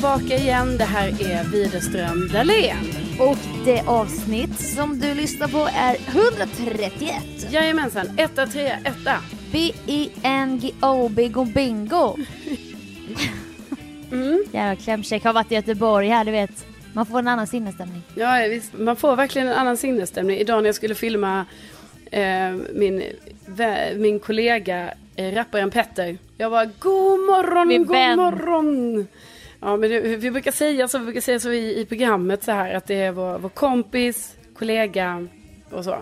tillbaka igen. Det här är Widerström Dahlén. Och det avsnitt som du lyssnar på är 131. Jajamensan, etta, trea, etta. B-I-N-G-O, bingo bingo. Mm. Jävla klämkäck, har varit i Göteborg här du vet. Man får en annan sinnesstämning. Ja, visst. Man får verkligen en annan sinnesstämning. Idag när jag skulle filma eh, min, min kollega eh, rapparen Petter. Jag var god morgon, Min god vän." morgon. Ja, men det, vi brukar säga så, vi brukar säga så i, i programmet så här att det är vår, vår kompis, kollega och så.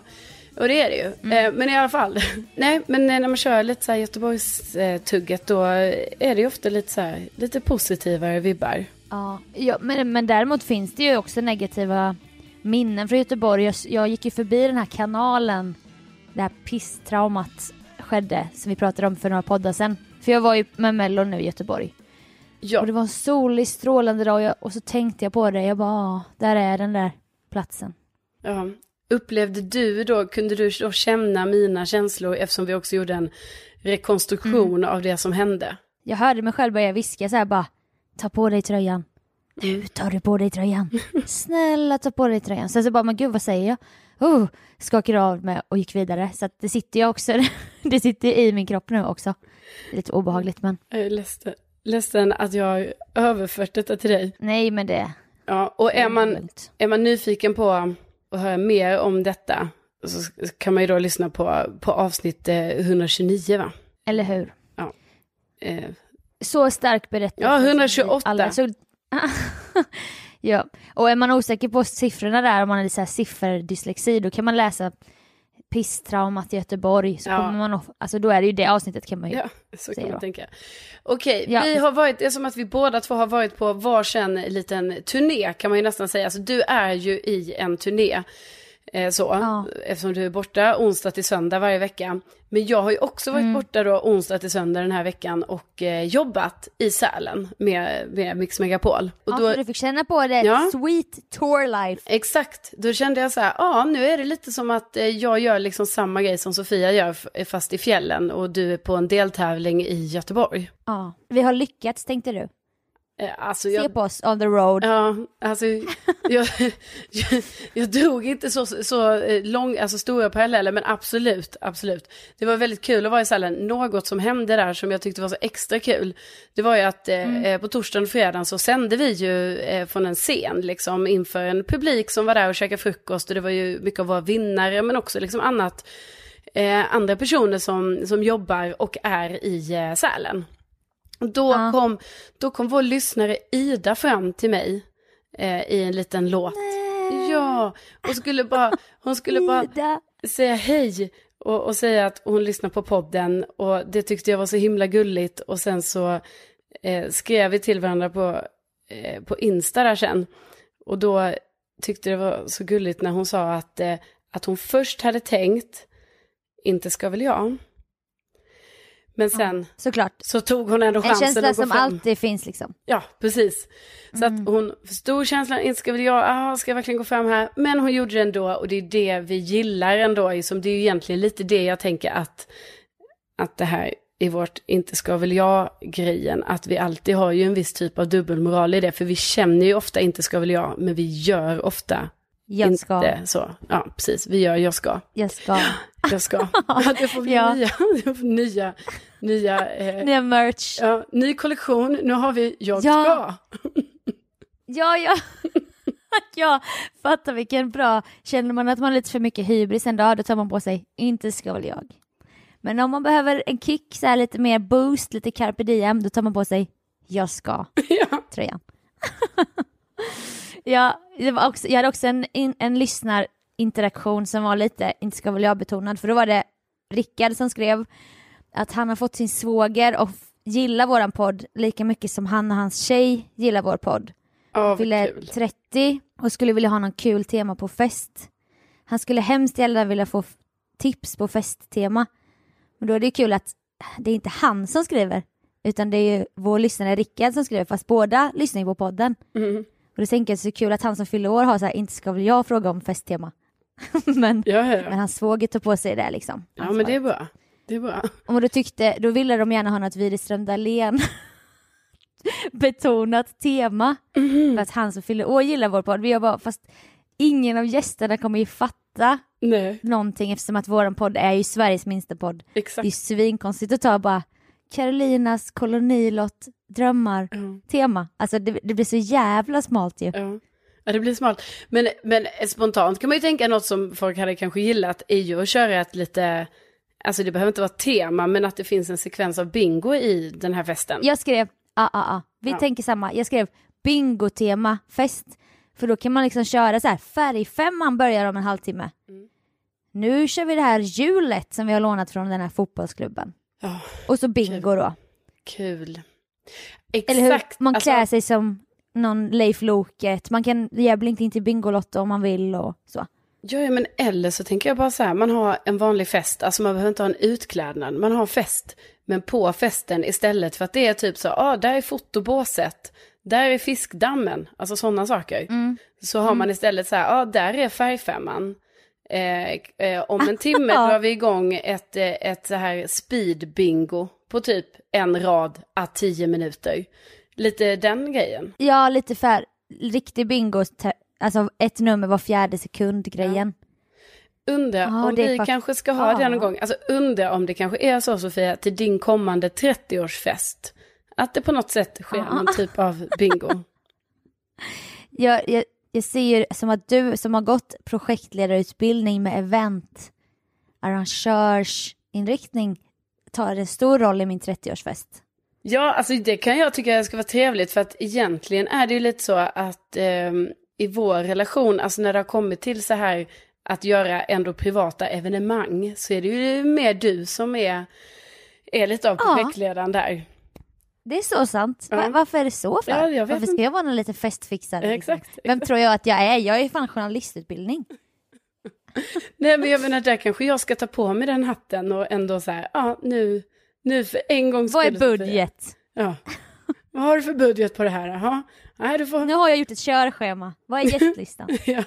Och det är det ju. Mm. Eh, men i alla fall. Nej, men när man kör lite så här Göteborgstugget då är det ju ofta lite så här, lite positivare vibbar. Ja, ja men, men däremot finns det ju också negativa minnen från Göteborg. Jag, jag gick ju förbi den här kanalen det här pisstraumat skedde som vi pratade om för några poddar sedan. För jag var ju med Mello nu i Göteborg. Ja. Och det var en solig strålande dag och, jag, och så tänkte jag på det. Jag bara, "Ah, där är den där platsen. Ja. Upplevde du då, kunde du då känna mina känslor eftersom vi också gjorde en rekonstruktion Mm. av det som hände? Jag hörde mig själv börja viska så här bara, ta på dig tröjan. Nu tar du på dig tröjan. Snälla ta på dig tröjan. Sen så bara, men gud vad säger jag? Oh, skakade av mig och gick vidare. Så det sitter ju också, det sitter i min kropp nu också. Lite obehagligt men Jag är ledsen, ledsen att jag har överfört detta till dig. nej men det Ja, och är man, är man nyfiken på att höra mer om detta så kan man ju då lyssna på, på avsnitt eh, 129 va? Eller hur? Eh, Så stark berättelse. Ja, som vi 128. Alla, så... ja, och är man osäker på siffrorna där, om man har så här sifferdyslexi, då kan man läsa pisstraumat i Göteborg. Så Ja. kommer man, of- alltså då är det ju det avsnittet kan man ju. Ja, så kan man jag. tänka. Okej, Ja. vi har varit, det är som att vi båda två har varit på varsin liten turné kan man ju nästan säga. Alltså du är ju i en turné. Eh, så, Ja. eftersom du är borta onsdag till söndag varje vecka. Men jag har ju också varit Mm. borta då onsdag till söndag den här veckan och eh, jobbat i Sälen med, med Mix Megapol. Och Ja, då, så du fick känna på det Ja. sweet tour life. Exakt, då kände jag så här, ja nu är det lite som att eh, jag gör liksom samma grej som Sofia gör fast i fjällen och du är på en deltävling i Göteborg. Ja. Vi har lyckats tänkte du. Eh, Alltså Se jag, på oss on the road. Ja, alltså jag, jag, jag drog inte så, så eh, lång, alltså stora paralleller, men absolut, absolut. Det var väldigt kul att vara i Sälen. Något som hände där som jag tyckte var så extra kul, det var ju att eh, eh, på torsdagen och fredagen så sände vi ju eh, från en scen, liksom inför en publik som var där och käkade frukost och det var ju mycket av våra vinnare, men också liksom annat, eh, andra personer som, som jobbar och är i eh, Sälen. Då, Ja. kom, då kom vår lyssnare Ida fram till mig eh, i en liten låt. Ja, och skulle bara, hon skulle bara Ida. säga hej och, och säga att hon lyssnar på podden och det tyckte jag var så himla gulligt och sen så eh, skrev vi till varandra på, eh, på Insta där sen och då tyckte det var så gulligt när hon sa att, eh, att hon först hade tänkt inte ska väl jag men sen Såklart. så tog hon ändå En chansen känsla att gå som fram. alltid finns liksom. Ja, precis. Så Mm. att hon förstod känslan, inte ska väl jag, ah, ska jag verkligen gå fram här? Men hon gjorde det ändå och det är det vi gillar ändå. Som det är ju egentligen lite det jag tänker att, att det här i vårt inte ska väl jag-grejen, att vi alltid har ju en viss typ av dubbelmoral i det, för vi känner ju ofta inte ska väl jag, men vi gör ofta Jag ska. inte så. Ja, precis, vi gör jag ska. Jag ska. Jag ska. Ja, det får bli Ja. nya, det får bli nya, nya, eh, Nya merch. ja, ny kollektion, nu har vi jag Ja. ska. Ja, ja. ja, fatta vilken bra. Känner man att man har lite för mycket hybris en dag, då tar man på sig, inte ska väl jag. Men om man behöver en kick, så här lite mer boost, lite carpe diem, då tar man på sig, jag ska, Ja. tröjan. Ja, också, jag hade också en, en lyssnarinteraktion som var lite, inte ska väl jag betonad, för då var det Rickard som skrev att han har fått sin svåger och gillar våran podd lika mycket som han och hans tjej gillar vår podd vad fyller kul. 30 och skulle vilja ha någon kul tema på fest. Han skulle hemskt gärna vilja få tips på festtema. Men då är det ju kul att det är inte han som skriver, utan det är ju vår lyssnare Rickard som skriver, fast båda lyssnar ju på podden. Mm. Och då tänker jag så kul att han som fyller år har så här, inte ska väl jag fråga om festtema. men, Ja, ja, men ja. hans svåger tar på sig det liksom. ja, men det är bra. Det är bra. Och då tyckte, då ville de gärna ha något Widerström Dahlén betonat tema. För att han som fyller år gillar vår podd. Vi har bara, fast ingen av gästerna kommer ju fatta Nej, någonting eftersom att vår podd är ju Sveriges minsta podd. Det är exakt. ju svinkonstigt att ta bara Carolinas kolonilott drömmar Ja. tema. Alltså det, det blir så jävla smalt ju. Ja. ja, det blir smalt. Men, men spontant kan man ju tänka något som folk hade kanske gillat är ju att köra ett lite, alltså det behöver inte vara tema, men att det finns en sekvens av bingo i den här festen. Jag skrev, ah, ah, ah. vi Ja. tänker samma, jag skrev bingo-tema fest. För då kan man liksom köra så här, färgfemman börjar om en halvtimme. Mm. Nu kör vi det här hjulet som vi har lånat från den här fotbollsklubben. Ja, Och så bingo då. kul. Eller hur? Exakt. Man alltså- klär sig som någon Leif Loket, man kan ge blink in till Bingolotto om man vill och så. Ja, ja, men eller så tänker jag bara så här, man har en vanlig fest, alltså man behöver inte ha en utklädnad, man har fest, men på festen istället för att det är typ så, ah, där är fotobåset, där är fiskdammen, alltså sådana saker. Så har man istället så här, ah, där är färgfemman. Eh, eh, om en timme Ja. drar vi igång ett, eh, ett så här speed bingo på typ en rad à tio minuter. Lite den grejen. Ja, lite för riktig bingo, alltså ett nummer var fjärde sekund grejen. Undrar Ja, om vi fakt- kanske ska ha Ja. det någon gång. Alltså undrar om det kanske är så Sofia, till din kommande 30-årsfest. Att det på något sätt sker Ja. någon typ av bingo. Jag, jag, jag ser ju som att du som har gått projektledarutbildning med event, arrangörsinriktning tar en stor roll i min 30-årsfest. Ja, alltså det kan jag tycka ska vara trevligt för att egentligen är det ju lite så att ehm, i vår relation, alltså när det har kommit till så här att göra ändå privata evenemang så är det ju mer du som är, är lite av Ja. projektledaren där. Det är så sant. Ja. Va- varför är det så för? Ja, varför ska jag vara någon liten festfixare? Eh, liksom? exakt, Vem exakt. tror jag att jag är? Jag är fan journalistutbildning. Nej men jag menar där kanske jag ska ta på mig den hatten och ändå så här, ja nu, nu för en gångs Vad är budget? Ja. Vad har du för budget på det här? Jaha. Nej du får... Nu har jag gjort ett körschema. Vad är gästlistan? Ja.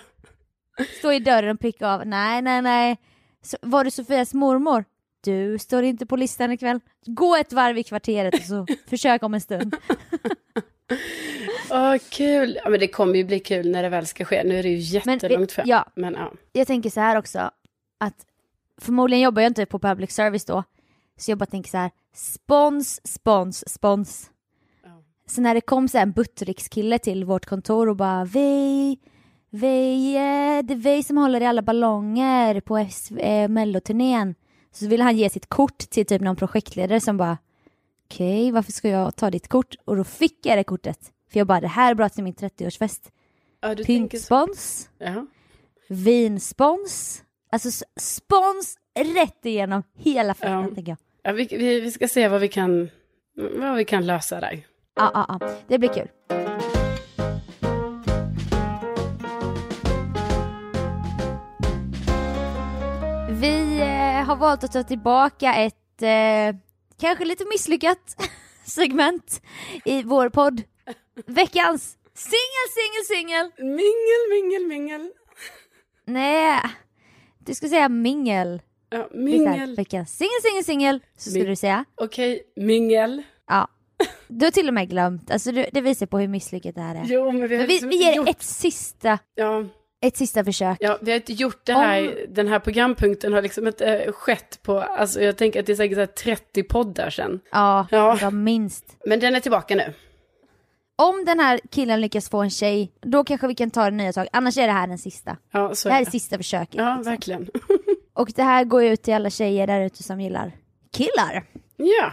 Stå i dörren och pricka av. Nej, nej, nej. Så, var det Sofias mormor? Du står inte på listan ikväll. Gå ett varv i kvarteret och så försök om en stund. Åh kul. Ja men det kommer ju bli kul när det väl ska ske. Nu är det ju jättelångt fram. ja. Men ja. Jag tänker så här också. Att förmodligen jobbar jag inte på public service då. Så jag bara tänker så här. Spons, spons, spons. Ja. Så när det kom så en Buttericks-kille till vårt kontor och bara vi, vi, eh, det är vi som håller i alla ballonger på eh, melloturnén. Så ville han ge sitt kort till typ någon projektledare som bara okej, varför ska jag ta ditt kort? Och då fick jag det kortet. För jag bara, det här är bra till min 30-årsfest. ja. Pyntspons, Ja. vinspons, alltså spons rätt igenom hela festen Ja. tänker jag. Ja, vi, vi, vi ska se vad vi kan, vad vi kan lösa där. Ja, ja, ja, det blir kul. Har valt att ta tillbaka ett eh, kanske lite misslyckat segment i vår podd. Veckans singel, singel, singel. Mingel, mingel, mingel. Nej, du ska säga mingel. Ja, mingel. Veckans singel, singel, singel. Så Min- du säga. Okej, mingel. Ja. Du har till och med glömt. Alltså, det visar på hur misslyckat det här är. Jo, men vi har Men vi, liksom vi ger gjort... ett sista, Ja, ett sista försök. ja, vi har inte gjort det här, den här programpunkten har liksom inte äh, skett på, alltså jag tänker att det är säkert så här 30 poddar sedan. Ja, Ja. minst. Men den är tillbaka nu. Om den här killen lyckas få en tjej, då kanske vi kan ta det nya tag. Annars är det här den sista. Ja, så Det här är är sista försöket. Ja, liksom. verkligen. Och det här går ut till alla tjejer där ute som gillar killar. Ja,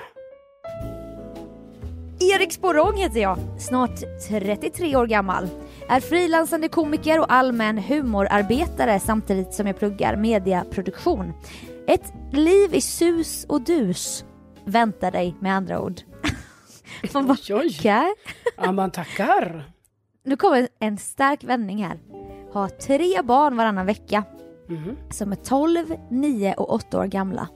Erik Sporrong heter jag, snart 33 år gammal. Är frilansande komiker och allmän humorarbetare samtidigt som jag pluggar mediaproduktion. Ett liv i sus och dus väntar dig med andra ord. Man bara, okej. Ja, man tackar. Nu kommer en stark vändning här. Ha tre barn varannan vecka Mhm. som är 12, 9 och 8 år gamla.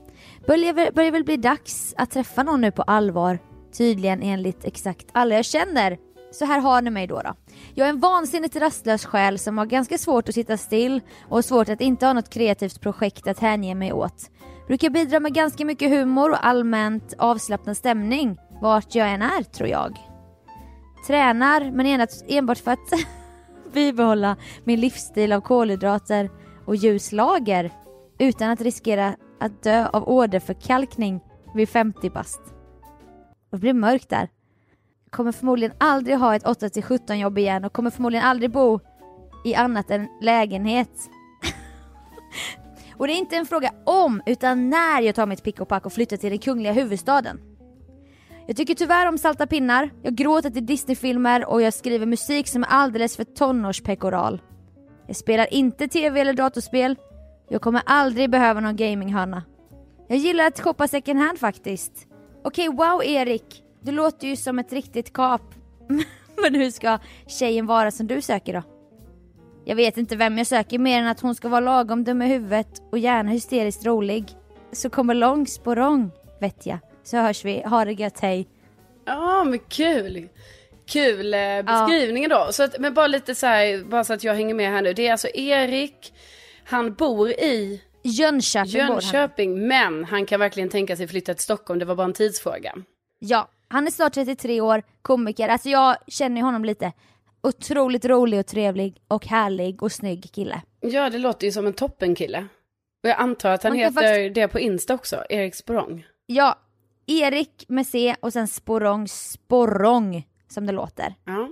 Börjar, börjar väl bli dags att träffa någon nu på allvar. Tydligen enligt exakt alla jag känner. Så här har ni mig då. då. Jag är en vansinnigt rastlös själ som har ganska svårt att sitta still och har svårt att inte ha något kreativt projekt att hänge mig åt. Brukar bidra med ganska mycket humor och allmänt avslappnad stämning vart jag än är tror jag. Tränar men enbart för att bibehålla min livsstil av kolhydrater och ljuslager utan att riskera att dö av åderförkalkning vid 50 bast. Det blir mörkt där. Kommer förmodligen aldrig ha ett 8-17 jobb igen och kommer förmodligen aldrig bo i annat än lägenhet. och det är inte en fråga om utan när jag tar mitt pick och pack och flyttar till den kungliga huvudstaden. Jag tycker tyvärr om salta pinnar, jag gråter till Disneyfilmer och jag skriver musik som är alldeles för tonårspekoral. Jag spelar inte tv eller datorspel. Jag kommer aldrig behöva någon gaminghörna. Jag gillar att shoppa second hand faktiskt. Okej, wow Erik. Du låter ju som ett riktigt kap. Men hur ska tjejen vara som du söker då? Jag vet inte vem jag söker mer än att hon ska vara lagom dum i huvudet och gärna hysteriskt rolig. Så kommer lång sporong, vet jag. Så hörs vi. Ha det gött, hej. Ja, men kul. Kul eh, beskrivningen då. Så att, men bara lite så här, bara så att jag hänger med här nu. Det är alltså Erik, han bor i Jönköping, bor han. Jönköping, men han kan verkligen tänka sig flytta till Stockholm. Det var bara en tidsfråga. Ja, han är snart 33 år, komiker. Alltså jag känner ju honom lite. Otroligt rolig och trevlig och härlig och snygg kille. Ja, det låter ju som en toppenkille. Och jag antar att han Man heter faktiskt- det på Insta också, Erik Sporong. Ja, Erik med C och sen Sporong Sporong som det låter. Ja.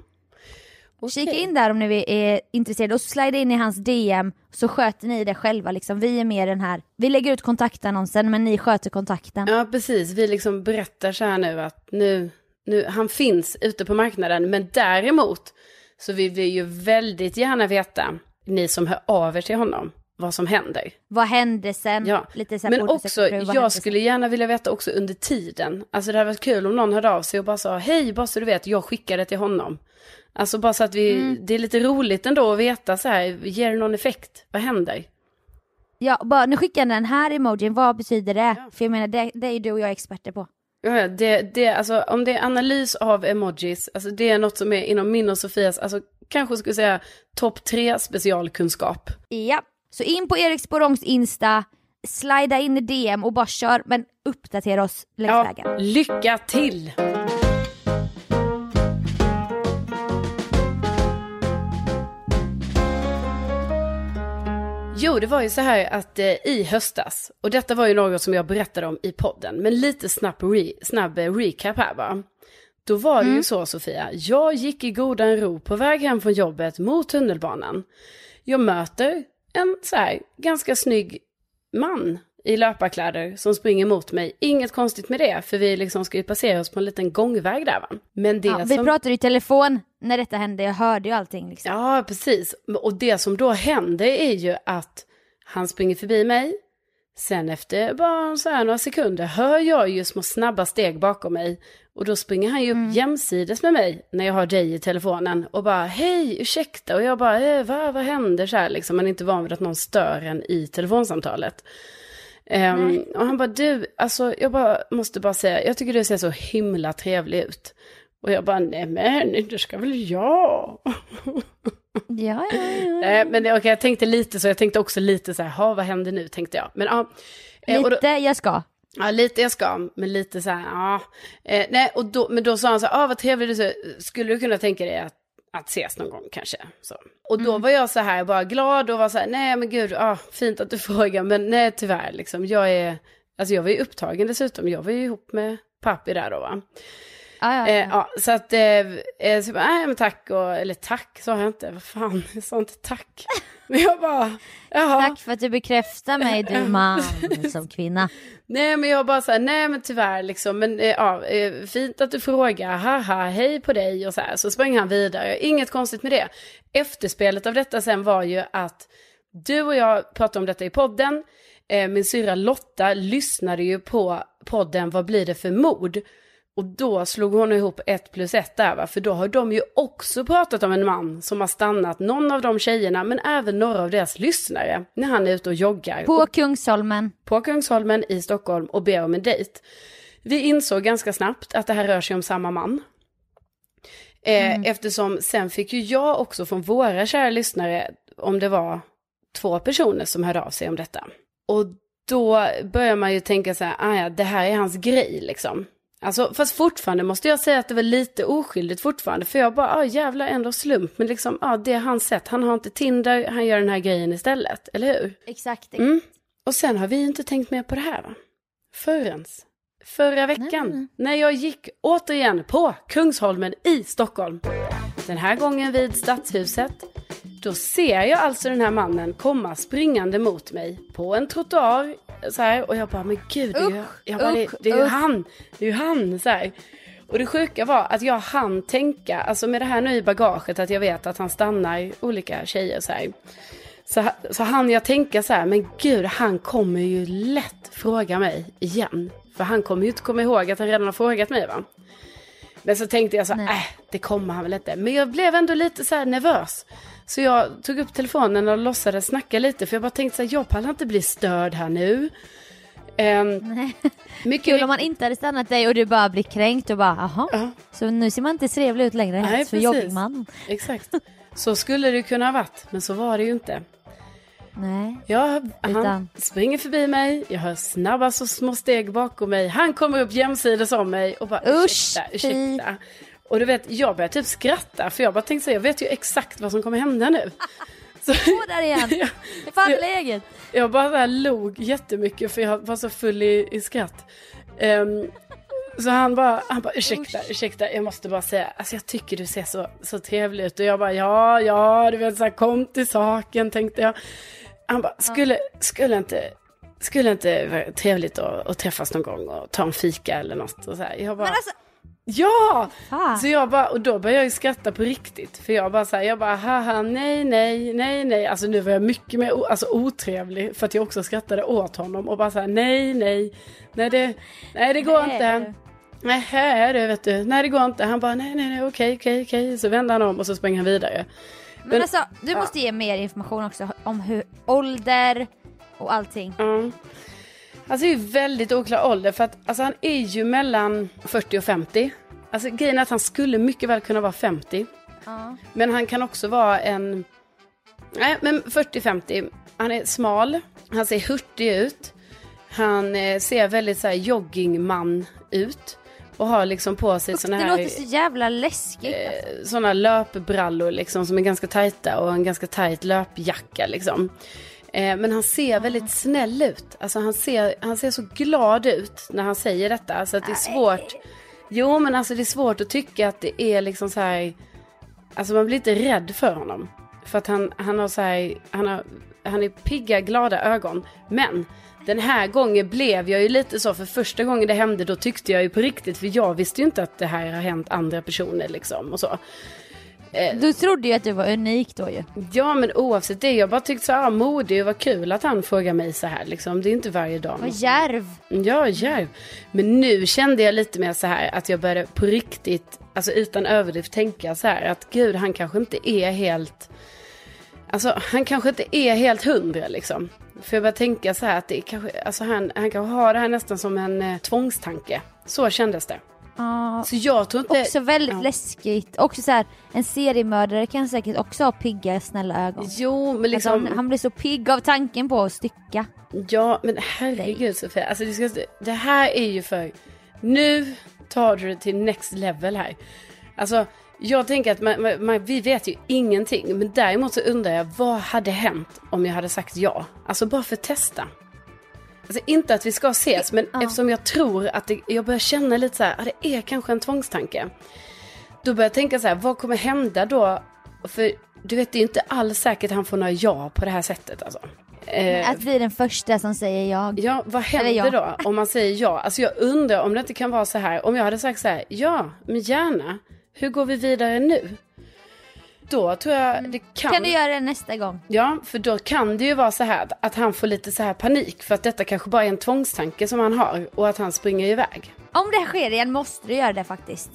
Okej. Kika in där om ni är intresserade och slida in i hans DM så sköter ni det själva liksom. Vi är med den här. Vi lägger ut kontaktannonsen men ni sköter kontakten. Ja, precis. Vi liksom berättar så här nu att nu, nu, han finns ute på marknaden. Men däremot så vill vi ju väldigt gärna veta, ni som hör av er till honom, vad som händer. Vad hände sen? Ja, Lite så men också, jag sen? skulle gärna vilja veta också under tiden. Alltså det hade varit kul om någon hörde av sig och bara sa, hej, bara så du vet, jag skickade till honom. Alltså bara så att vi, Mm. det är lite roligt ändå att veta så här, ger det någon effekt? Vad händer? Ja, bara nu skickar den här emojin, vad betyder det? För jag menar det, det är ju du och jag experter på. Ja, ja, det, det, alltså, om det är analys av emojis, alltså det är något som är inom min och Sofias, alltså kanske skulle säga topp tre specialkunskap. Ja, så in på Erik Sporongs Insta, slida in i DM och bara kör, men uppdatera oss längs Ja, vägen. lycka till! Jo, det var ju så här att eh, i höstas, och detta var ju något som jag berättade om i podden, men lite snabb, re, snabb eh, recap här bara. Då var det ju så Sofia, jag gick i godan ro på väg hem från jobbet mot tunnelbanan. Jag möter en så här ganska snygg man i löparkläder som springer mot mig. Inget konstigt med det, för vi liksom ska ju passera oss på en liten gångväg där va. Men det Ja, vi som... pratade i telefon när detta hände, jag hörde ju allting liksom. Ja, precis. Och det som då händer är ju att han springer förbi mig. Sen efter bara så några sekunder hör jag ju små snabba steg bakom mig. Och då springer han ju upp jämsides med mig när jag har dig i telefonen. Och bara hej, ursäkta. Och jag bara eh, vad, vad händer så här liksom. Man är inte van vid att någon stör en i telefonsamtalet. Ehm, och han bara du, alltså jag bara måste bara säga, jag tycker du ser så himla trevlig ut. Och jag bara nej men det ska väl jag. Ja, ja, ja. Nej, men det- okej, jag tänkte lite så. Jag tänkte också lite så här, ha, vad händer nu, tänkte jag. Men ja, eh, och då, Lite jag ska. Ja, lite jag ska, men lite så här, ja. Eh, nej, och då, men då sa han så här, ah, vad trevligt du ser. Skulle du kunna tänka dig att, att ses någon gång kanske? Så. Och då var jag så här, bara glad och var så här, nej men gud, ah, fint att du frågar, men nej tyvärr, liksom, jag är, alltså jag var ju upptagen dessutom, jag var ju ihop med pappi där då va. Ja, ja, Eh, ja. så att, eh, eh, så bara, nej men tack, och, eller tack sa jag inte, vad fan, jag sa inte tack. Men jag bara, jaha. Tack för att du bekräftar mig du man som kvinna. Nej men jag bara så här, nej men tyvärr liksom, men eh, ja, eh, fint att du frågar, haha, hej på dig och så här. Så sprang han vidare, inget konstigt med det. Efterspelet av detta sen var ju att du och jag pratade om detta i podden. Eh, min syrra Lotta lyssnade ju på podden Vad blir det för mord? Och då slog hon ihop ett plus ett där va, för då har de ju också pratat om en man som har stannat någon av de tjejerna, men även några av deras lyssnare, när han är ute och joggar. På Kungsholmen. på Kungsholmen i Stockholm och ber om en dejt. Vi insåg ganska snabbt att det här rör sig om samma man. Eh, Eftersom sen fick ju jag också från våra kära lyssnare, om det var två personer som hörde av sig om detta. Och då börjar man ju tänka så här, ah ja, det här är hans grej liksom. Alltså, fast fortfarande måste jag säga att det var lite oskyldigt fortfarande. För jag bara, ah, jävla ändå slump. Men liksom, ah, det har han sett. Han har inte Tinder, han gör den här grejen istället. Eller hur? Exakt. Mm. Och sen har vi inte tänkt mer på det här va? Förrens. Förra veckan. Nej. När jag gick återigen på Kungsholmen i Stockholm. Den här gången vid Stadshuset. Då ser jag alltså den här mannen komma springande mot mig på en trottoar. Så här, och jag bara, men gud, det är ju, jag bara, det, det är ju han. Det är ju han. Så här. Och det sjuka var att jag hann tänka, alltså med det här nu i bagaget, att jag vet att han stannar olika tjejer så här. Så, så hann jag tänka så här, men gud, han kommer ju lätt fråga mig igen. För han kommer ju inte komma ihåg att han redan har frågat mig va. Men så tänkte jag så här, äh, det kommer han väl inte. Men jag blev ändå lite så nervös. Så jag tog upp telefonen och låtsades snacka lite. För jag bara tänkte så här, jag pallar inte bli störd här nu. Um, Nej. mycket Kul om man inte hade stannat dig och du bara blir kränkt och bara jaha. Ja, Så nu ser man inte trevlig ut längre. Nej, så precis. jobbig man. exakt. Så skulle det kunna ha varit, men så var det ju inte. Nej. Jag, han Utan- springer förbi mig, jag hör snabba så små steg bakom mig. Han kommer upp jämsides om mig och bara Usch, ursäkta, ursäkta. Och du vet, jag börjar typ skratta för jag bara tänkte så jag vet ju exakt vad som kommer hända nu. Så, Gå där igen. jag, Det fan läget. jag bara så här log jättemycket för jag var så full i, i skratt. Ehm, så han bara, han bara ursäkta, ursäkta, jag måste bara säga, alltså jag tycker du ser så, så trevlig ut. Och jag bara, ja, ja, du vet så här, kom till saken tänkte jag. Han bara, skulle, skulle inte, skulle inte vara trevligt att, att träffas någon gång och ta en fika eller något. Och så här. Jag bara, Men alltså, ja! fan. Så jag bara, och då började jag ju skratta på riktigt. För jag bara så här, jag bara, haha, nej, nej, nej, nej. Alltså nu var jag mycket mer alltså, otrevlig. För att jag också skrattade åt honom. Och bara så här, nej, nej, nej det, nej, det går Nej, inte. Nej, här du vet du. Nej, det går inte. Han bara, nej, nej, nej, okej, okej, okej. Så vände han om och så sprang han vidare. Men, Men- alltså, du måste ge mer information också om hur ålder och allting. Ja. Alltså det är väldigt oklar ålder för att alltså, han är ju mellan 40 och 50. Alltså grejen är att han skulle mycket väl kunna vara 50. Ja. Men han kan också vara en, nej men 40-50. Han är smal, han ser hurtig ut. Han eh, ser väldigt så här joggingman ut. Och har liksom på sig Usch, såna det här låter så jävla läskigt. eh, såna löpbrallor liksom som är ganska tajta och en ganska tajt löpjacka liksom. Eh, men han ser väldigt snäll ut. Alltså han ser, han ser så glad ut när han säger detta. Så att det är svårt. Jo men alltså det är svårt att tycka att det är liksom så här. Alltså man blir inte rädd för honom. För att han, han har så här, han har, han är pigga, glada ögon. Men den här gången blev jag ju lite så, för första gången det hände då tyckte jag ju på riktigt, för jag visste ju inte att det här har hänt andra personer liksom och så. Du trodde ju att du var unik då ju. Ja men oavsett det, jag bara tyckte så här, ah, modig och vad kul att han frågar mig så här liksom. Det är inte varje dag. Vad djärv. Ja, djärv. Men nu kände jag lite mer så här att jag började på riktigt, alltså utan överdrift tänka så här att gud han kanske inte är helt, alltså han kanske inte är helt hundra liksom. För jag började tänka så här att det kanske, alltså han, han kanske har det här nästan som en eh, tvångstanke. Så kändes det. Ja, Så jag tror inte... också väldigt ja. läskigt. Också så här, en seriemördare kan säkert också ha pigga, snälla ögon. Jo, men Alltså, liksom... han, han blir så pigg av tanken på att stycka. Ja, men herregud Sofia. Alltså, det, ska, det här är ju för... Nu tar du det till next level här. Alltså, jag tänker att man, man, vi vet ju ingenting. Men däremot så undrar jag, vad hade hänt om jag hade sagt ja? Alltså bara för att testa. Alltså inte att vi ska ses, men Ja. eftersom jag tror att det, jag börjar känna lite så här, ah, det är kanske en tvångstanke. Då börjar jag tänka så här, vad kommer hända då? För du vet, det är inte alls säkert han får några ja på det här sättet alltså. Eh, Att bli den första som säger jag. Ja, vad händer då om man säger ja? Alltså jag undrar om det inte kan vara så här, om jag hade sagt så här, ja, men gärna, hur går vi vidare nu? Då tror jag det kan... Kan du göra det nästa gång? Ja, för då kan det ju vara så här att han får lite så här panik för att detta kanske bara är en tvångstanke som han har och att han springer iväg. Om det här sker igen måste du göra det faktiskt.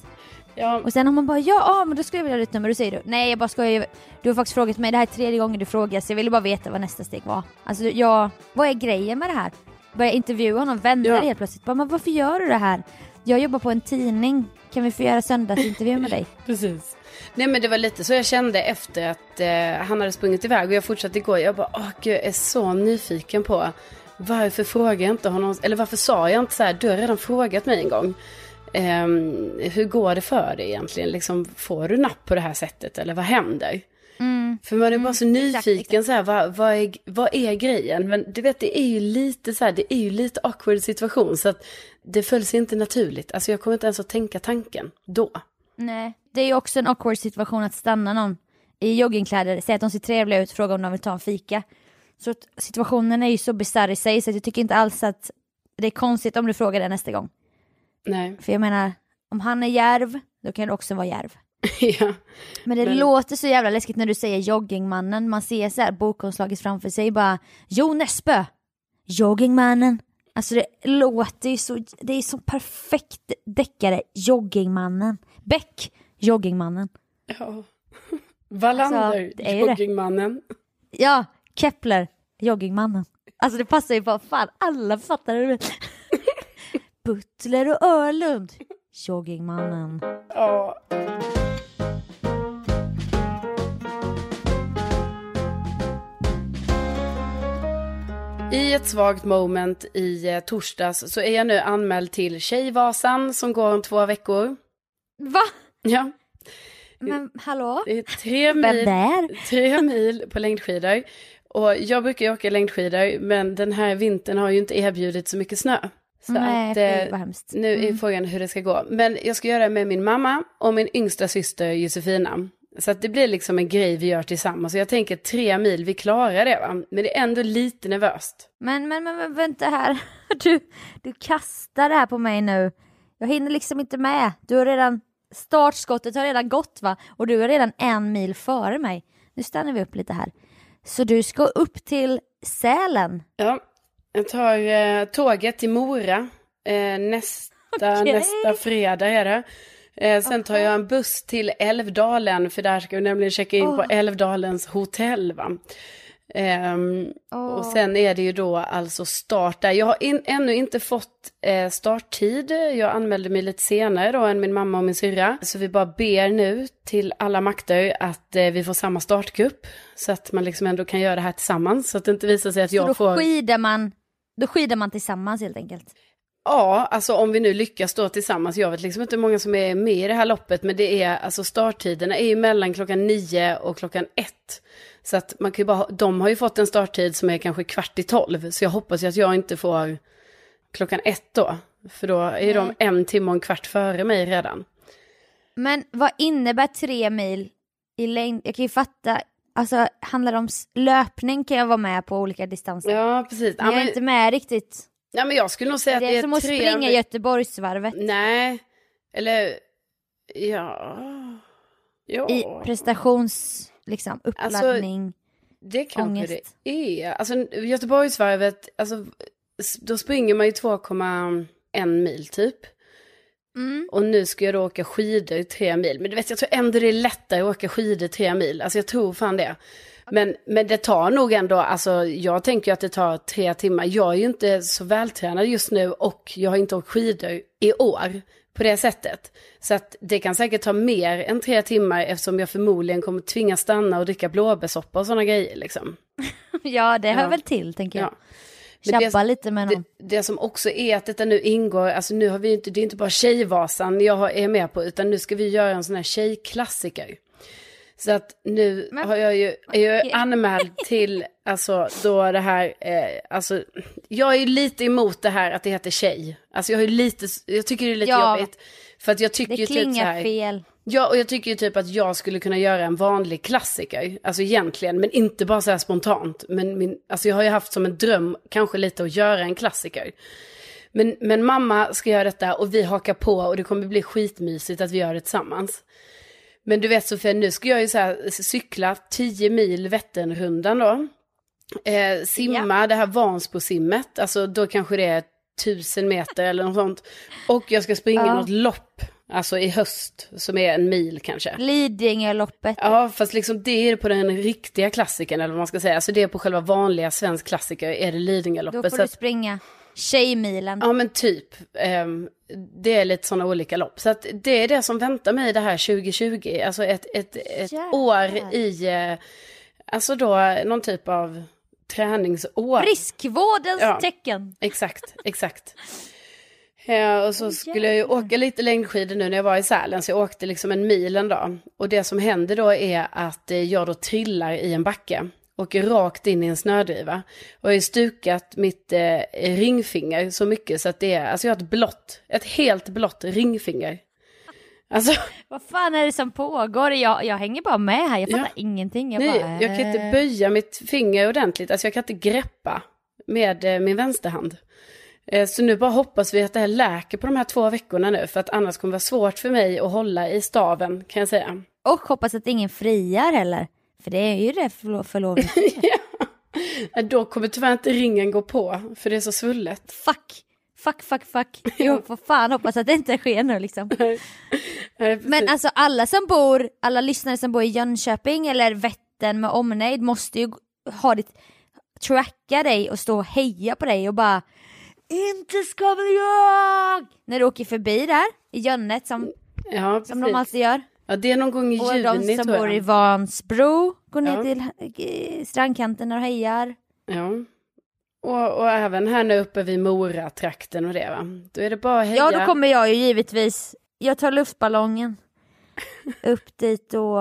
Ja, Och sen om man bara ja, ah, men då skulle jag vilja ha ditt nummer. Då säger du nej jag bara skojar. Du har faktiskt frågat mig, det här är tredje gången du frågar så jag ville bara veta vad nästa steg var. Alltså jag, vad är grejen med det här? Börja intervjua honom, vänner Ja. helt plötsligt. Bara, men varför gör du det här? Jag jobbar på en tidning. Kan vi få göra söndagsintervju med dig? precis. Nej men det var lite så jag kände efter att eh, han hade sprungit iväg och jag fortsatte igår. Jag bara, åh gud, jag är så nyfiken på varför frågar jag inte honom, eller varför sa jag inte så här, du har redan frågat mig en gång. ehm, hur går det för dig egentligen? Liksom, får du napp på det här sättet eller vad händer? Mm. För man är bara så Mm, exakt, nyfiken så här, vad, vad, är, vad är grejen? Men du vet, det är ju lite så här, det är ju lite awkward situation. Så att det följs inte naturligt. Alltså jag kommer inte ens att tänka tanken då. Nej, det är ju också en awkward situation att stanna någon i joggingkläder, säga att de ser trevliga ut, fråga om de vill ta en fika. Så situationen är ju så bisarr i sig så att jag tycker inte alls att det är konstigt om du frågar det nästa gång. Nej, För jag menar, om han är järv, då kan du också vara järv. ja. Men det Men- låter så jävla läskigt när du säger joggingmannen, man ser så här bokomslaget framför sig bara Jo Nesbø, joggingmannen. Alltså det låter ju så, det är så perfekt deckare, joggingmannen. Beck, joggingmannen. ja. Wallander, Alltså, ju det. joggingmannen. Ja, Kepler, joggingmannen. Alltså det passar ju bara fan, alla fattar det. Butler och Örlund, joggingmannen. Ja. I ett svagt moment i eh, torsdags så är jag nu anmäld till Tjejvasan som går om två veckor. Va? Ja, Men hallå? det är tre mil, tre mil på längdskidor. Och jag brukar ju åka längdskidor men den här vintern har ju inte erbjudit så mycket snö. Så Nej, att, eh, vad hemskt. nu är Mm. frågan hur det ska gå. Men jag ska göra det med min mamma och min yngsta syster Josefina. Så att det blir liksom en grej vi gör tillsammans. Så jag tänker tre mil, vi klarar det va. Men det är ändå lite nervöst. Men, men, men, men vänta här. Du, du kastar det här på mig nu. Jag hinner liksom inte med. Du har redan, startskottet har redan gått va? Och du är redan en mil före mig. Nu stannar vi upp lite här. Så du ska upp till Sälen. Ja, jag tar eh, tåget till Mora eh, nästa, Okej. nästa fredag är det. Eh, sen tar jag en buss till Älvdalen för där ska vi nämligen checka in på Åh. Älvdalens hotell va. Ehm, Åh. Och sen är det ju då alltså start där. Jag har in, ännu inte fått eh, starttid. Jag anmälde mig lite senare då än min mamma och min syrra. Så vi bara ber nu till alla makter att eh, vi får samma startgrupp. Så att man liksom ändå kan göra det här tillsammans. Så att det inte visar sig att Så jag då får... skidar man då skidar man tillsammans helt enkelt. Ja, alltså om vi nu lyckas stå tillsammans. Jag vet liksom inte hur många som är med i det här loppet. Men det är, alltså starttiderna är ju mellan klockan nio och klockan ett. Så att man kan ju bara, de har ju fått en starttid som är kanske kvart i tolv. Så jag hoppas ju att jag inte får klockan ett då. För då är ju de en timme och en kvart före mig redan. Men vad innebär tre mil i längd? Jag kan ju fatta, alltså handlar det om löpning kan jag vara med på olika distanser. Ja, precis. Ja, Men jag är men, inte med riktigt. Ja, men jag skulle nog säga Det att det är som att springa Göteborgsvarvet Nej, eller ja... Ja. i prestations, liksom, Alltså, uppladdning. Det kanske Ångest. det är. Alltså Göteborgsvarvet, alltså, då springer man ju 2,1 mil typ. mm. Och nu ska jag då åka skidor tre mil. Men du vet, jag tror ändå det är lättare att åka skidor tre mil. Alltså jag tror fan det. Men, men det tar nog ändå, alltså jag tänker att det tar tre timmar. Jag är ju inte så vältränad just nu och jag har inte åkt skidor i år på det sättet. Så att det kan säkert ta mer än tre timmar eftersom jag förmodligen kommer tvingas stanna och dricka blåbärssoppa och sådana grejer liksom. Ja, det hör Ja. väl till tänker jag. Ja. Det- Tjabba lite med Det, någon. det som också är att detta nu ingår, alltså nu har vi inte, det är inte bara Tjejvasan jag är med på, utan nu ska vi göra en sån här tjejklassiker. Så att nu Men- har jag ju, är jag anmäld till, alltså då det här, eh, alltså jag är ju lite emot det här att det heter tjej. Alltså jag ju lite, jag tycker det är lite Ja. jobbigt. För att jag tycker Det ju typ så klingar här, fel. Ja, och jag tycker ju typ att jag skulle kunna göra en vanlig klassiker. Alltså egentligen, men inte bara så här spontant. Men min, alltså jag har ju haft som en dröm, kanske lite att göra en klassiker. Men, men mamma ska göra detta och vi hakar på och det kommer bli skitmysigt att vi gör det tillsammans. Men du vet Sofia, nu ska jag ju så här cykla 10 mil Vätternrundan då. Eh, simma det här Vansbrosimmet, alltså då kanske det är tusen meter eller något sånt. Och jag ska springa Ja. något lopp, alltså i höst, som är en mil kanske. Lidingöloppet. Ja, fast liksom det är på den riktiga klassikern eller vad man ska säga. Alltså det är på själva vanliga svensk klassiker är det Då Lidingöloppet. får Så du att, springa Tjejmilen. ja men typ. ehm, det är lite sådana olika lopp. Så att det är det som väntar mig det här 2020. Alltså ett, ett, ett Jävlar. år i, eh, alltså då någon typ av träningsår. Friskvårdens Ja. tecken. Exakt, exakt. Ja, och så skulle jag ju åka lite längdskidor nu när jag var i Sälen, så jag åkte liksom en mil en dag. Och det som händer då är att eh, jag då trillar i en backe. Åker rakt in i en snödriva. Och jag har stukat mitt eh, ringfinger så mycket så att det är, alltså jag har ett blått, ett helt blått ringfinger. Alltså, Vad fan är det som pågår? Jag, jag hänger bara med här, jag fattar Ja. ingenting. Jag, nej, bara, jag kan inte eh. böja mitt finger ordentligt, alltså jag kan inte greppa med eh, min vänsterhand. Eh, Så nu bara hoppas vi att det här läker på de här två veckorna nu, för att annars kommer det vara svårt för mig att hålla i staven, kan jag säga. Och hoppas att ingen friar heller. För det är ju det förlo- förlovning. Eh, Då kommer tyvärr inte ringen gå på, för det är så svullet. fuck, fuck, fuck, fuck. Jo, för fan hoppas att det inte sker nu liksom. Men alltså alla som bor, alla lyssnare som bor i Jönköping eller Vättern med omnejd måste ju ha ditt, tracka dig och stå och heja på dig och bara Inte ska väl jag! När du åker förbi där i Jönnet som, ja, som de alltid gör. Ja, det är någon gång i Och de juni som tror bor i. Vansbro går ner Ja. till eh, strandkanten och hejar. Ja. Och, och även här nu uppe vid Mora-trakten och det va. Då är det bara att heja. Ja, då kommer jag ju givetvis. Jag tar luftballongen upp dit och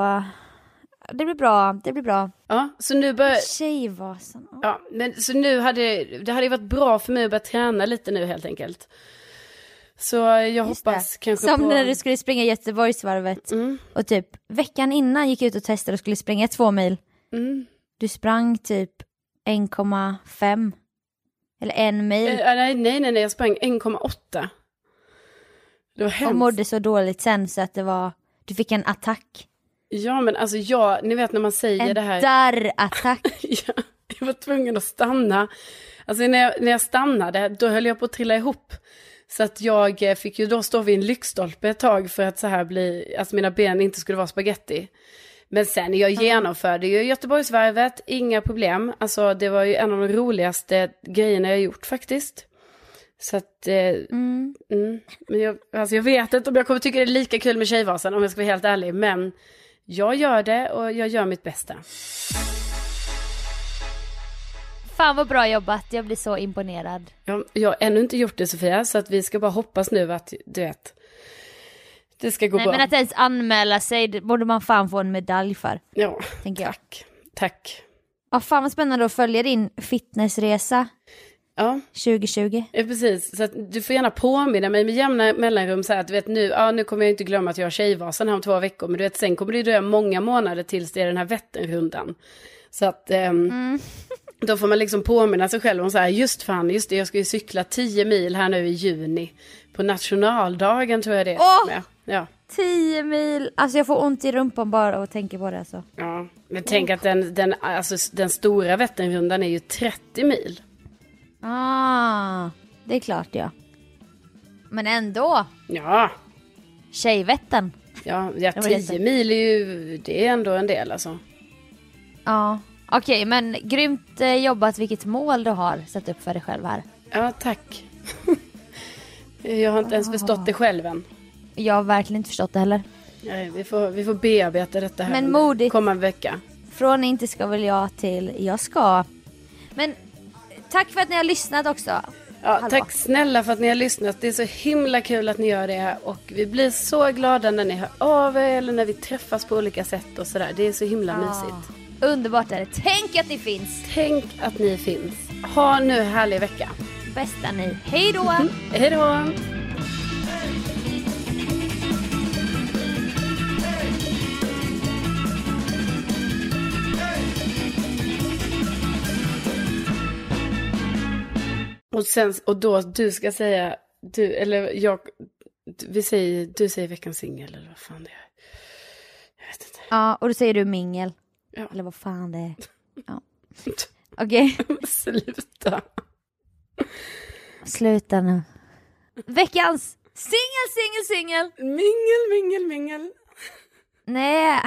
det blir bra, det blir bra. Ja, så nu börjar... Tjejvasan. Ja, men så nu hade det hade varit bra för mig att börja träna lite nu helt enkelt. Så jag Just hoppas det. kanske Som på... när du skulle springa Göteborgsvarvet Mm, och typ veckan innan gick jag ut och testade och skulle springa två mil. mm. Du sprang typ 1,5 eller en mil Eh, nej, nej, nej, jag sprang 1,8. Det var och hemskt. mådde så dåligt sen så att det var, du fick en attack. Ja, men alltså jag, ni vet när man säger En det här. darrattack. Ja, jag var tvungen att stanna. Alltså när jag, när jag stannade, då höll jag på att trilla ihop. Så att jag eh, fick ju då stå vid en lyktstolpe ett tag för att så här bli, alltså mina ben inte skulle vara spaghetti. Men sen, jag genomförde ju Göteborgsvarvet, inga problem. Alltså det var ju en av de roligaste grejerna jag gjort faktiskt. Så att, eh, Mm. mm, men jag, alltså jag vet inte om jag kommer tycka det är lika kul med Tjejvasan om jag ska vara helt ärlig. Men jag gör det och jag gör mitt bästa. Fan vad bra jobbat, jag blir så imponerad. Jag, jag har ännu inte gjort det Sofia, så att vi ska bara hoppas nu att, du vet, det ska gå Nej bra. men att ens anmäla sig, det borde man fan få en medalj för, Ja, tack. Tack. Ja, fan vad spännande att följa din fitnessresa Ja, 2020. ja, precis. Så du får gärna påminna mig med jämna mellanrum så här att du vet nu, ja nu kommer jag inte glömma att jag har Tjejvasan här om två veckor, men du vet sen kommer det dröja många månader tills det är den här Vätternrundan. Så att ehm, Mm. Då får man liksom påminna sig själv om så här, just fan, just det, jag ska ju cykla 10 mil här nu i juni. På nationaldagen tror jag det är. Åh! Ja. 10 mil, alltså jag får ont i rumpan bara och tänker på det alltså. Ja, men tänk att den, den, alltså, den stora Vätternrundan är ju 30 mil. Ah, det är klart ja. Men ändå, Ja, Tjejvätten. ja, ja Det var jätte- 10 mil är ju, det är ändå en del alltså. Ja, okej men grymt eh, jobbat vilket mål du har satt upp för dig själv här. Ja, tack. Jag har inte ens förstått det själv än. Jag har verkligen inte förstått det heller. Nej, vi, får, vi får bearbeta detta här Men modigt. kommande vecka. Från inte ska väl jag till jag ska. Men tack för att ni har lyssnat också. Ja, Hallå. tack snälla för att ni har lyssnat. Det är så himla kul att ni gör det. Och vi blir så glada när ni hör av er eller när vi träffas på olika sätt och sådär. Det är så himla mysigt. Underbart är det. Tänk att ni finns. Tänk att ni finns. Ha nu en härlig vecka. Bästa ni. Hej då! Hej då! Och sen, och då du ska säga, du, eller jag, vi säger, du säger veckans singel eller vad fan det är. Jag vet inte. Ja, och då säger du mingel. Ja. Eller vad fan det är. Ja. Okej, Sluta. sluta nu. Veckans singel, singel, singel. Mingel, mingel, mingel. Nej,